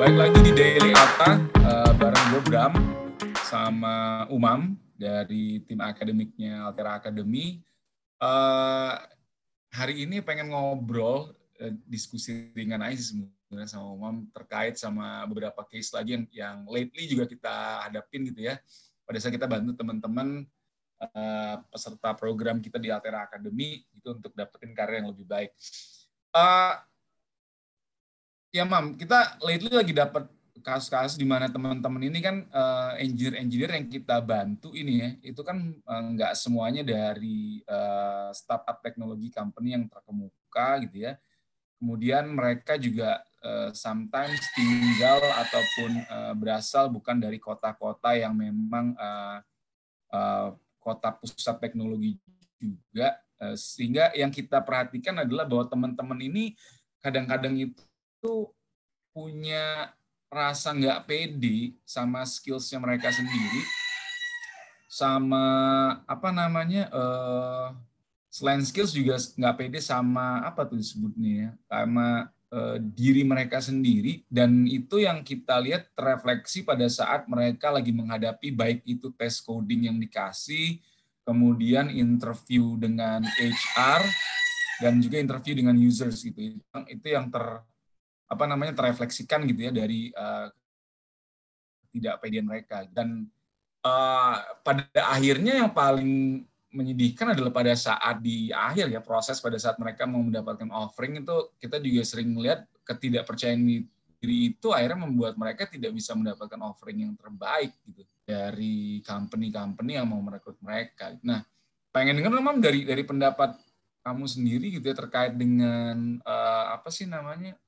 Baik lagi di Daily Alta uh, bareng gue Bram sama Umam dari tim akademiknya Altera Academy. Uh, hari ini pengen ngobrol uh, diskusi ringan aja sebenarnya sama Umam terkait sama beberapa case lagi yang, yang lately juga kita hadapin gitu ya. Pada saat kita bantu teman-teman uh, peserta program kita di Altera Academy itu untuk dapetin karir yang lebih baik. Uh, ya mam kita lately lagi dapat kasus-kasus di mana teman-teman ini kan uh, engineer-engineer yang kita bantu ini ya itu kan uh, nggak semuanya dari uh, startup teknologi company yang terkemuka gitu ya. Kemudian mereka juga uh, sometimes tinggal ataupun uh, berasal bukan dari kota-kota yang memang uh, uh, kota pusat teknologi juga. Uh, sehingga yang kita perhatikan adalah bahwa teman-teman ini kadang-kadang itu tuh punya rasa nggak pede sama skillsnya mereka sendiri, sama apa namanya uh, selain skills juga nggak pede sama apa tuh disebutnya ya, sama uh, diri mereka sendiri dan itu yang kita lihat terefleksi pada saat mereka lagi menghadapi baik itu tes coding yang dikasih, kemudian interview dengan HR dan juga interview dengan users gitu. Itu yang ter apa namanya terefleksikan gitu ya dari uh, tidak pedian mereka dan uh, pada akhirnya yang paling menyedihkan adalah pada saat di akhir ya proses pada saat mereka mau mendapatkan offering itu kita juga sering melihat ketidakpercayaan diri itu akhirnya membuat mereka tidak bisa mendapatkan offering yang terbaik gitu dari company-company yang mau merekrut mereka. Nah, pengen dengar memang dari dari pendapat kamu sendiri gitu ya terkait dengan uh, apa sih namanya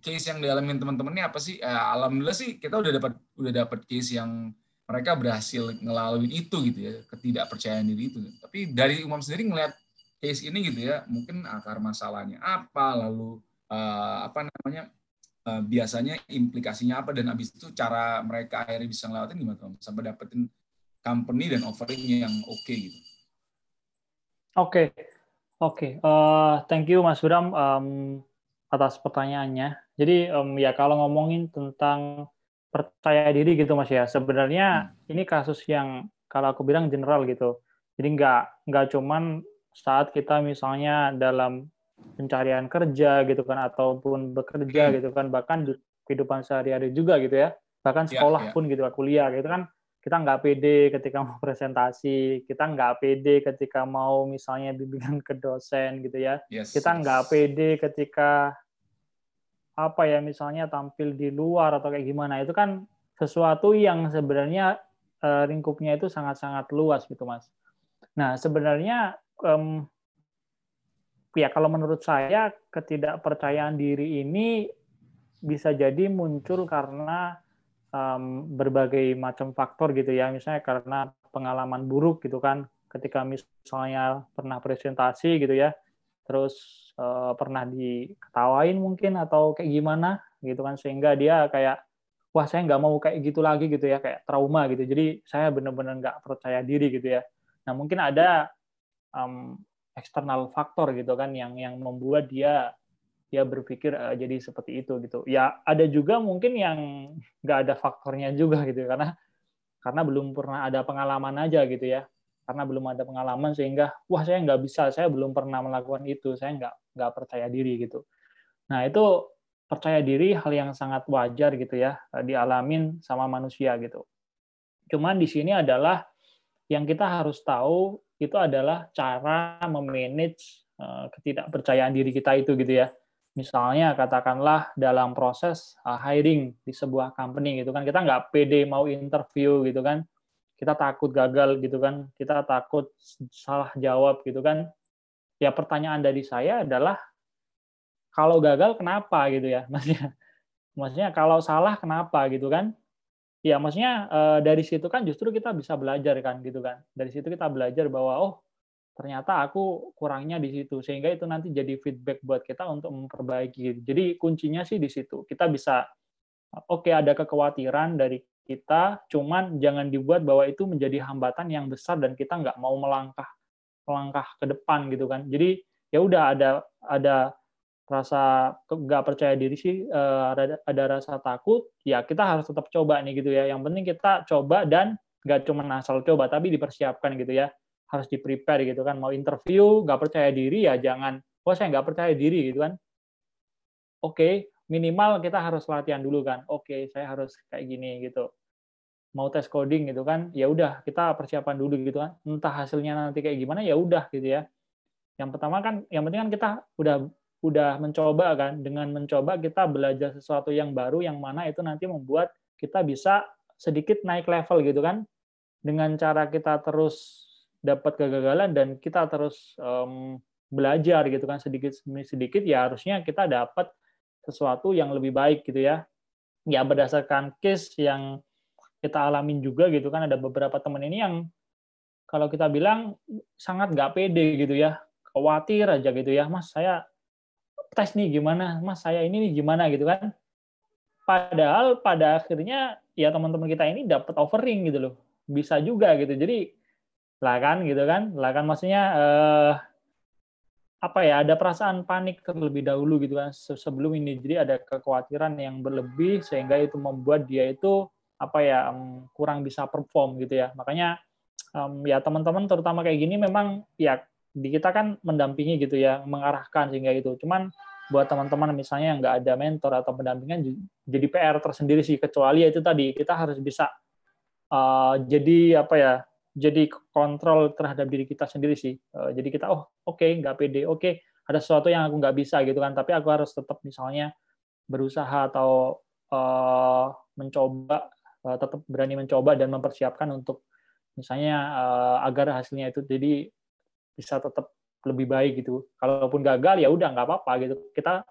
case yang dialami teman-teman ini apa sih? Eh, alhamdulillah sih kita udah dapat udah dapat case yang mereka berhasil ngelaluin itu gitu ya, ketidakpercayaan diri itu. Tapi dari umum sendiri ngelihat case ini gitu ya, mungkin akar masalahnya apa, lalu uh, apa namanya uh, biasanya implikasinya apa dan habis itu cara mereka akhirnya bisa ngelewatin gimana tuh sampai dapetin company dan offeringnya yang oke okay, gitu. Oke, okay. oke, okay. uh, thank you Mas Bram. Um, atas pertanyaannya. Jadi um, ya kalau ngomongin tentang percaya diri gitu mas ya, sebenarnya hmm. ini kasus yang kalau aku bilang general gitu. Jadi nggak nggak cuman saat kita misalnya dalam pencarian kerja gitu kan ataupun bekerja hmm. gitu kan bahkan di kehidupan sehari-hari juga gitu ya bahkan ya, sekolah ya, ya. pun gitu kuliah gitu kan kita nggak pede ketika mau presentasi, kita nggak pede ketika mau misalnya bimbingan ke dosen gitu ya, yes, kita nggak yes. pede ketika apa ya misalnya tampil di luar atau kayak gimana itu kan sesuatu yang sebenarnya uh, lingkupnya itu sangat-sangat luas gitu mas. Nah sebenarnya um, ya kalau menurut saya ketidakpercayaan diri ini bisa jadi muncul karena um, berbagai macam faktor gitu ya misalnya karena pengalaman buruk gitu kan ketika misalnya pernah presentasi gitu ya terus uh, pernah diketawain mungkin atau kayak gimana gitu kan sehingga dia kayak wah saya nggak mau kayak gitu lagi gitu ya kayak trauma gitu. Jadi saya benar-benar nggak percaya diri gitu ya. Nah mungkin ada um, eksternal faktor gitu kan yang yang membuat dia dia berpikir uh, jadi seperti itu gitu. Ya ada juga mungkin yang nggak ada faktornya juga gitu karena karena belum pernah ada pengalaman aja gitu ya karena belum ada pengalaman sehingga wah saya nggak bisa saya belum pernah melakukan itu saya nggak nggak percaya diri gitu. Nah itu percaya diri hal yang sangat wajar gitu ya dialamin sama manusia gitu. Cuman di sini adalah yang kita harus tahu itu adalah cara memanage eh, ketidakpercayaan diri kita itu gitu ya. Misalnya katakanlah dalam proses eh, hiring di sebuah company gitu kan kita nggak pede mau interview gitu kan kita takut gagal gitu kan, kita takut salah jawab gitu kan. Ya pertanyaan dari saya adalah kalau gagal kenapa gitu ya, maksudnya maksudnya kalau salah kenapa gitu kan? Ya maksudnya eh, dari situ kan justru kita bisa belajar kan gitu kan. Dari situ kita belajar bahwa oh ternyata aku kurangnya di situ sehingga itu nanti jadi feedback buat kita untuk memperbaiki. Jadi kuncinya sih di situ. Kita bisa oke okay, ada kekhawatiran dari kita, cuman jangan dibuat bahwa itu menjadi hambatan yang besar dan kita nggak mau melangkah melangkah ke depan gitu kan. Jadi ya udah ada ada rasa nggak percaya diri sih uh, ada, ada rasa takut ya kita harus tetap coba nih gitu ya. Yang penting kita coba dan nggak cuma asal coba tapi dipersiapkan gitu ya. Harus di prepare gitu kan. Mau interview nggak percaya diri ya jangan oh saya nggak percaya diri gitu kan. Oke minimal kita harus latihan dulu kan. Oke okay, saya harus kayak gini gitu. Mau tes coding gitu kan ya udah kita persiapan dulu gitu kan. Entah hasilnya nanti kayak gimana ya udah gitu ya. Yang pertama kan yang penting kan kita udah udah mencoba kan. Dengan mencoba kita belajar sesuatu yang baru yang mana itu nanti membuat kita bisa sedikit naik level gitu kan. Dengan cara kita terus dapat kegagalan dan kita terus um, belajar gitu kan sedikit demi sedikit ya harusnya kita dapat sesuatu yang lebih baik gitu ya. Ya berdasarkan case yang kita alamin juga gitu kan ada beberapa teman ini yang kalau kita bilang sangat nggak pede gitu ya khawatir aja gitu ya mas saya tes nih gimana? Mas saya ini nih gimana? gitu kan. Padahal pada akhirnya ya teman-teman kita ini dapat offering gitu loh. Bisa juga gitu. Jadi lah kan gitu kan. Lah kan maksudnya eh, apa ya ada perasaan panik terlebih dahulu gitu kan sebelum ini. Jadi ada kekhawatiran yang berlebih sehingga itu membuat dia itu apa ya kurang bisa perform gitu ya. Makanya ya teman-teman terutama kayak gini memang ya di kita kan mendampingi gitu ya mengarahkan sehingga itu cuman buat teman-teman misalnya yang nggak ada mentor atau pendampingan jadi PR tersendiri sih. Kecuali ya itu tadi kita harus bisa uh, jadi apa ya jadi kontrol terhadap diri kita sendiri sih. Uh, jadi kita oh oke okay, nggak pede, oke okay, ada sesuatu yang aku nggak bisa gitu kan, tapi aku harus tetap misalnya berusaha atau uh, mencoba, uh, tetap berani mencoba dan mempersiapkan untuk misalnya uh, agar hasilnya itu jadi bisa tetap lebih baik gitu. Kalaupun gagal ya udah nggak apa-apa gitu. Kita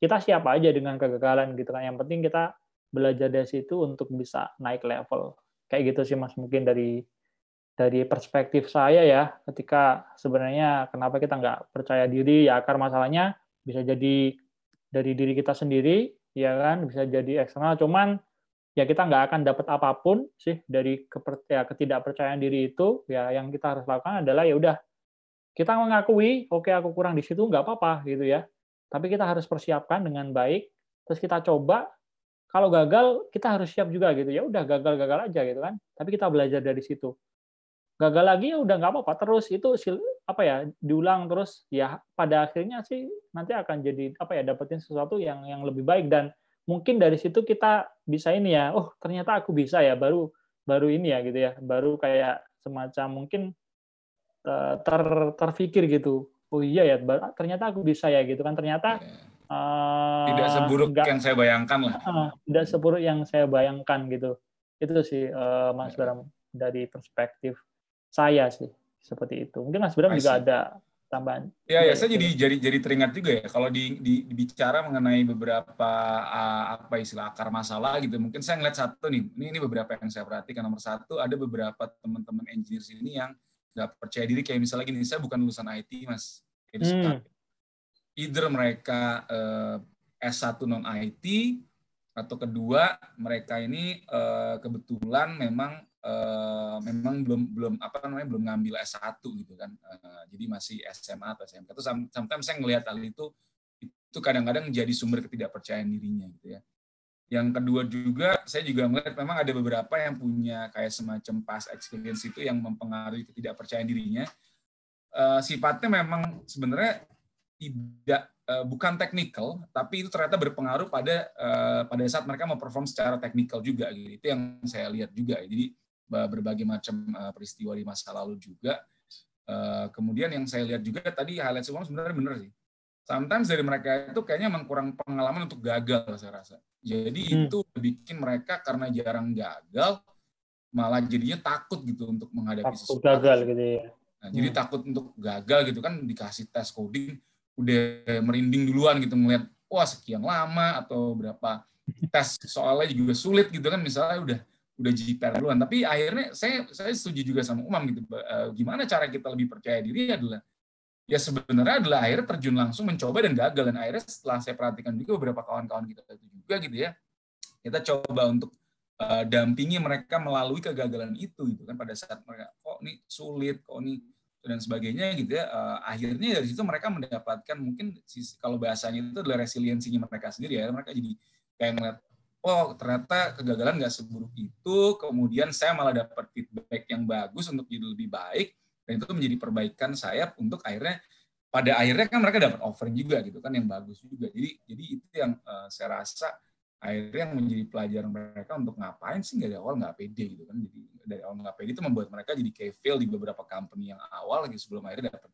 kita siap aja dengan kegagalan gitu kan. Yang penting kita belajar dari situ untuk bisa naik level. Kayak gitu sih Mas mungkin dari dari perspektif saya ya, ketika sebenarnya kenapa kita nggak percaya diri, ya akar masalahnya bisa jadi dari diri kita sendiri, ya kan, bisa jadi eksternal. Cuman ya kita nggak akan dapat apa pun sih dari ya, ketidakpercayaan diri itu. Ya yang kita harus lakukan adalah ya udah kita mengakui, oke okay, aku kurang di situ nggak apa-apa gitu ya. Tapi kita harus persiapkan dengan baik, terus kita coba. Kalau gagal, kita harus siap juga gitu ya. Udah gagal-gagal aja gitu kan. Tapi kita belajar dari situ gagal lagi ya udah nggak apa-apa terus itu apa ya diulang terus. Ya pada akhirnya sih nanti akan jadi apa ya dapetin sesuatu yang yang lebih baik. Dan mungkin dari situ kita bisa ini ya oh ternyata aku bisa ya baru baru ini ya gitu ya. Baru kayak semacam mungkin ter terpikir gitu. Oh iya ya ternyata aku bisa ya gitu kan. Ternyata uh, tidak seburuk enggak, yang saya bayangkan lah. Uh, tidak seburuk yang saya bayangkan gitu. Itu sih uh, Mas ya. Bram dari perspektif saya sih seperti itu. Mungkin Mas Bram juga ada tambahan. Ya, ya, saya jadi jadi jadi teringat juga ya kalau di, di, dibicara mengenai beberapa uh, apa istilah akar masalah gitu. Mungkin saya ngeliat satu nih. Ini ini beberapa yang saya perhatikan. Nomor satu ada beberapa teman-teman engineer sini yang nggak percaya diri kayak misalnya gini. Saya bukan lulusan IT mas. Hmm. Either mereka uh, eh, S1 non IT atau kedua mereka ini uh, kebetulan memang uh, memang belum belum apa namanya belum ngambil S1 gitu kan. Uh, jadi masih SMA atau SMK. Itu sometimes saya ngelihat hal itu itu kadang-kadang jadi sumber ketidakpercayaan dirinya gitu ya. Yang kedua juga saya juga melihat memang ada beberapa yang punya kayak semacam past experience itu yang mempengaruhi ketidakpercayaan dirinya. Uh, sifatnya memang sebenarnya tidak bukan teknikal, tapi itu ternyata berpengaruh pada pada saat mereka mau perform secara teknikal juga gitu. Itu yang saya lihat juga. Jadi berbagai macam uh, peristiwa di masa lalu juga. Uh, kemudian yang saya lihat juga tadi highlight semua sebenarnya benar sih. Sometimes dari mereka itu kayaknya memang kurang pengalaman untuk gagal saya rasa. Jadi hmm. itu bikin mereka karena jarang gagal malah jadinya takut gitu untuk menghadapi takut sesuatu. gagal gitu ya. Nah, hmm. jadi takut untuk gagal gitu kan dikasih tes coding udah merinding duluan gitu melihat wah sekian lama atau berapa tes soalnya juga sulit gitu kan misalnya udah udah JPR duluan. Tapi akhirnya saya saya setuju juga sama Umam gitu. Uh, gimana cara kita lebih percaya diri adalah ya sebenarnya adalah akhirnya terjun langsung mencoba dan gagal dan akhirnya setelah saya perhatikan juga beberapa kawan-kawan kita itu juga gitu ya kita coba untuk uh, dampingi mereka melalui kegagalan itu gitu kan pada saat mereka kok ini sulit kok ini dan sebagainya gitu ya. Uh, akhirnya dari situ mereka mendapatkan mungkin kalau bahasanya itu adalah resiliensinya mereka sendiri ya. Mereka jadi kayak ngeliat, oh ternyata kegagalan nggak seburuk itu. Kemudian saya malah dapat feedback yang bagus untuk jadi lebih baik dan itu menjadi perbaikan saya untuk akhirnya pada akhirnya kan mereka dapat offering juga gitu kan yang bagus juga. Jadi jadi itu yang uh, saya rasa akhirnya yang menjadi pelajaran mereka untuk ngapain sih dari awal nggak pede gitu kan jadi dari awal nggak pede itu membuat mereka jadi kayak fail di beberapa company yang awal gitu sebelum akhirnya dapat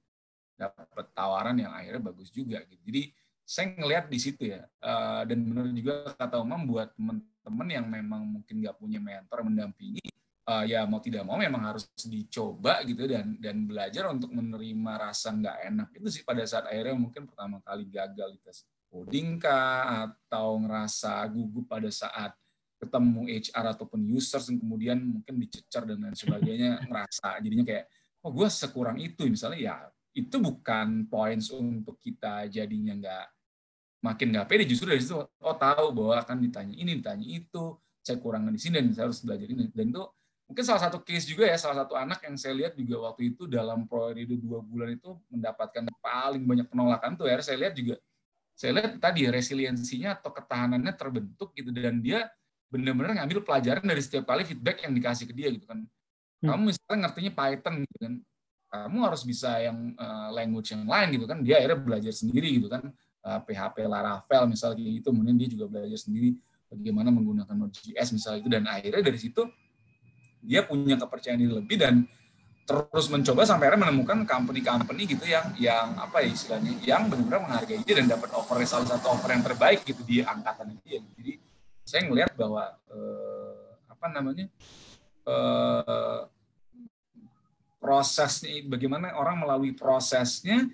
dapat tawaran yang akhirnya bagus juga gitu jadi saya ngelihat di situ ya uh, dan benar juga kata Umam buat teman-teman yang memang mungkin nggak punya mentor mendampingi uh, ya mau tidak mau memang harus dicoba gitu dan dan belajar untuk menerima rasa nggak enak itu sih pada saat akhirnya mungkin pertama kali gagal di tes coding kah atau ngerasa gugup pada saat ketemu HR ataupun users yang kemudian mungkin dicecer dan lain sebagainya ngerasa jadinya kayak oh gue sekurang itu. Misalnya ya itu bukan points untuk kita jadinya nggak makin nggak pede justru dari situ oh tahu bahwa akan ditanya ini ditanya itu saya kurang di sini dan saya harus belajar ini dan itu mungkin salah satu case juga ya salah satu anak yang saya lihat juga waktu itu dalam periode dua bulan itu mendapatkan paling banyak penolakan tuh ya saya lihat juga saya lihat tadi resiliensinya atau ketahanannya terbentuk gitu dan dia benar-benar ngambil pelajaran dari setiap kali feedback yang dikasih ke dia gitu kan. Hmm. Kamu misalnya ngertinya Python gitu kan, kamu harus bisa yang uh, language yang lain gitu kan. Dia akhirnya belajar sendiri gitu kan, PHP Laravel misalnya gitu, kemudian dia juga belajar sendiri bagaimana menggunakan Node.js misalnya itu dan akhirnya dari situ dia punya kepercayaan diri lebih dan terus mencoba sampai akhirnya menemukan company-company gitu yang yang apa ya istilahnya yang benar-benar menghargai dia dan dapat offer salah satu offer yang terbaik gitu di angkatan dia. Jadi saya ngelihat bahwa eh, apa namanya eh, prosesnya bagaimana orang melalui prosesnya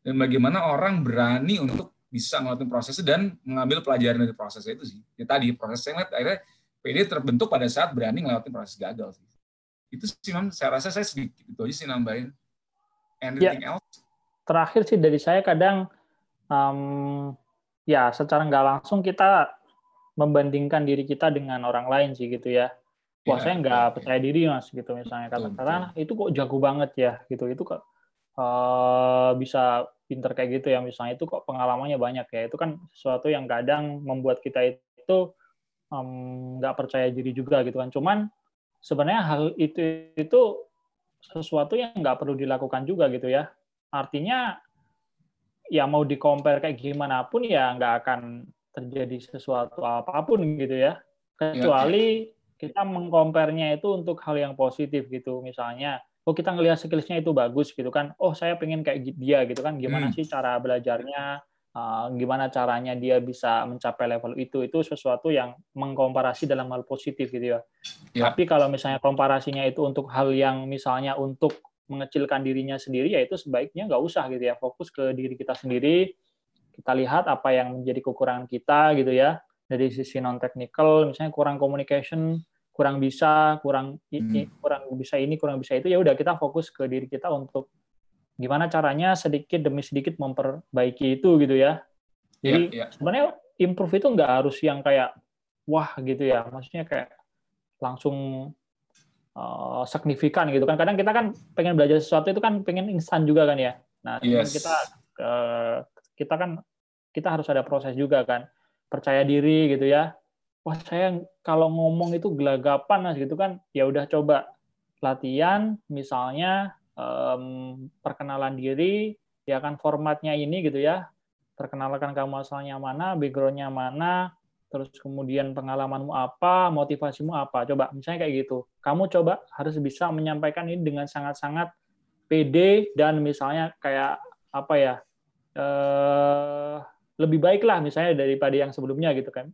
dan bagaimana orang berani untuk bisa ngelakuin prosesnya dan mengambil pelajaran dari prosesnya itu sih. Ya tadi proses saya ngeliat akhirnya PD terbentuk pada saat berani ngelakuin proses gagal sih. Itu sih mam. Saya rasa saya sedikit itu aja sih nambahin. Anything ya. else? Terakhir sih dari saya kadang um, ya secara nggak langsung kita membandingkan diri kita dengan orang lain sih gitu ya. Wah ya, saya nggak ya, percaya diri mas gitu misalnya. Kata-kata itu kok jago banget ya? Gitu. Itu kok uh, bisa pinter kayak gitu ya misalnya itu kok pengalamannya banyak ya itu kan sesuatu yang kadang membuat kita itu nggak um, percaya diri juga gitu kan cuman sebenarnya hal itu itu sesuatu yang nggak perlu dilakukan juga gitu ya. Artinya ya mau di compare kayak gimana pun ya nggak akan terjadi sesuatu apa pun gitu ya. Kecuali ya. kita mengkomparnya itu untuk hal yang positif gitu. Misalnya, oh kita ngelihat skillsnya itu bagus gitu kan. Oh saya pengen kayak dia gitu kan. Gimana hmm. sih cara belajarnya? Uh, gimana caranya dia bisa mencapai level itu itu sesuatu yang mengkomparasi dalam hal positif gitu ya. ya. Tapi kalau misalnya komparasinya itu untuk hal yang misalnya untuk mengecilkan dirinya sendiri ya itu sebaiknya nggak usah gitu ya fokus ke diri kita sendiri kita lihat apa yang menjadi kekurangan kita gitu ya dari sisi non technical misalnya kurang communication kurang bisa kurang ini hmm. kurang bisa ini kurang bisa itu ya udah kita fokus ke diri kita untuk gimana caranya sedikit demi sedikit memperbaiki itu gitu ya. Jadi yeah, yeah. sebenarnya improve itu nggak harus yang kayak wah gitu ya, maksudnya kayak langsung uh, signifikan gitu kan. Kadang kita kan pengen belajar sesuatu itu kan pengen instan juga kan ya. Nah yes. kita uh, kita kan kita harus ada proses juga kan, percaya diri gitu ya. Wah saya kalau ngomong itu gelagapan mas gitu kan, ya udah coba latihan misalnya um, perkenalan diri, ya kan formatnya ini gitu ya. Perkenalkan kamu asalnya mana, backgroundnya mana, terus kemudian pengalamanmu apa, motivasimu apa. Coba misalnya kayak gitu. Kamu coba harus bisa menyampaikan ini dengan sangat-sangat pede dan misalnya kayak apa ya, eh, lebih baik lah misalnya daripada yang sebelumnya gitu kan.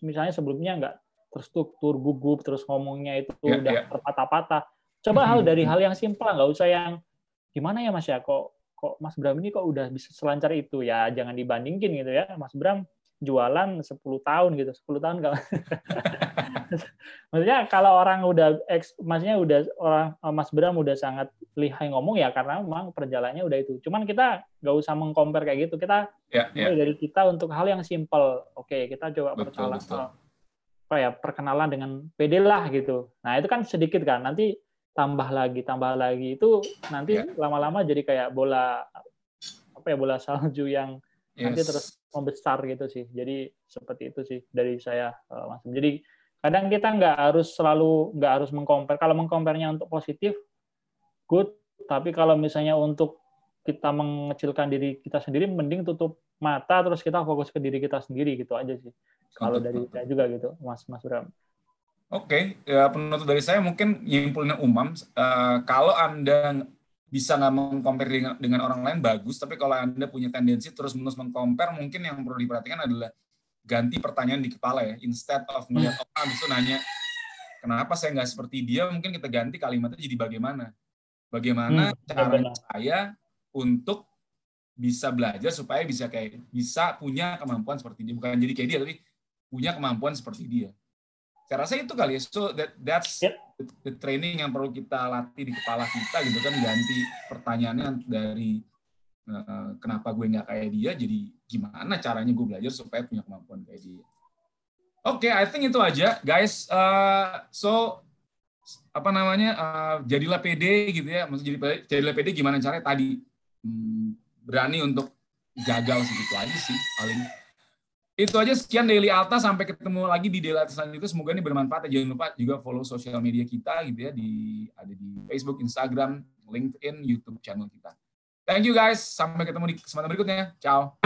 Misalnya sebelumnya nggak terstruktur, gugup, terus ngomongnya itu yeah, udah yeah. terpatah-patah Coba hal dari hal yang simpel, nggak usah yang gimana ya Mas ya, kok kok Mas Bram ini kok udah bisa selancar itu ya, jangan dibandingin gitu ya. Mas Bram jualan 10 tahun gitu, 10 tahun kalau maksudnya kalau orang udah eks, maksudnya udah orang Mas Bram udah sangat lihai ngomong ya karena memang perjalanannya udah itu. Cuman kita nggak usah mengcompare kayak gitu. Kita ya, ya. dari kita untuk hal yang simpel. Oke, kita coba perkenalan apa ya perkenalan dengan PD lah gitu. Nah, itu kan sedikit kan. Nanti tambah lagi, tambah lagi itu nanti ya. lama-lama jadi kayak bola apa ya bola salju yang yes. nanti terus membesar gitu sih. Jadi seperti itu sih dari saya uh, Mas. Jadi kadang kita nggak harus selalu nggak harus mengcompare. Kalau mengkomparnya untuk positif, good. Tapi kalau misalnya untuk kita mengecilkan diri kita sendiri, mending tutup mata terus kita fokus ke diri kita sendiri gitu aja sih. Kalau dari saya juga gitu, Mas Mas Bram. Oke, okay. ya penutup dari saya mungkin nyimpulnya umam. Uh, kalau anda bisa nggak mengcompare dengan, dengan orang lain bagus, tapi kalau anda punya tendensi terus menerus mengcompare, mungkin yang perlu diperhatikan adalah ganti pertanyaan di kepala ya. Instead of melihat hmm. orang itu nanya, kenapa saya nggak seperti dia, mungkin kita ganti kalimatnya jadi bagaimana. Bagaimana hmm, cara benar. saya untuk bisa belajar supaya bisa kayak bisa punya kemampuan seperti dia, bukan jadi kayak dia, tapi punya kemampuan seperti dia saya rasa itu kali ya. So that that's yep. the, the training yang perlu kita latih di kepala kita gitu kan ganti pertanyaannya dari uh, kenapa gue nggak kayak dia jadi gimana caranya gue belajar supaya punya kemampuan kayak dia. Oke, okay, I think itu aja, guys. Uh, so apa namanya uh, jadilah PD gitu ya. Maksud jadi jadilah PD gimana caranya? Tadi hmm, berani untuk gagal segitu aja sih paling. Itu aja sekian Daily Alta. Sampai ketemu lagi di Daily Alta selanjutnya. Semoga ini bermanfaat. Jangan lupa juga follow sosial media kita gitu ya. Di ada di Facebook Instagram LinkedIn YouTube channel kita Thank you guys. Sampai ketemu di kesempatan berikutnya. Ciao.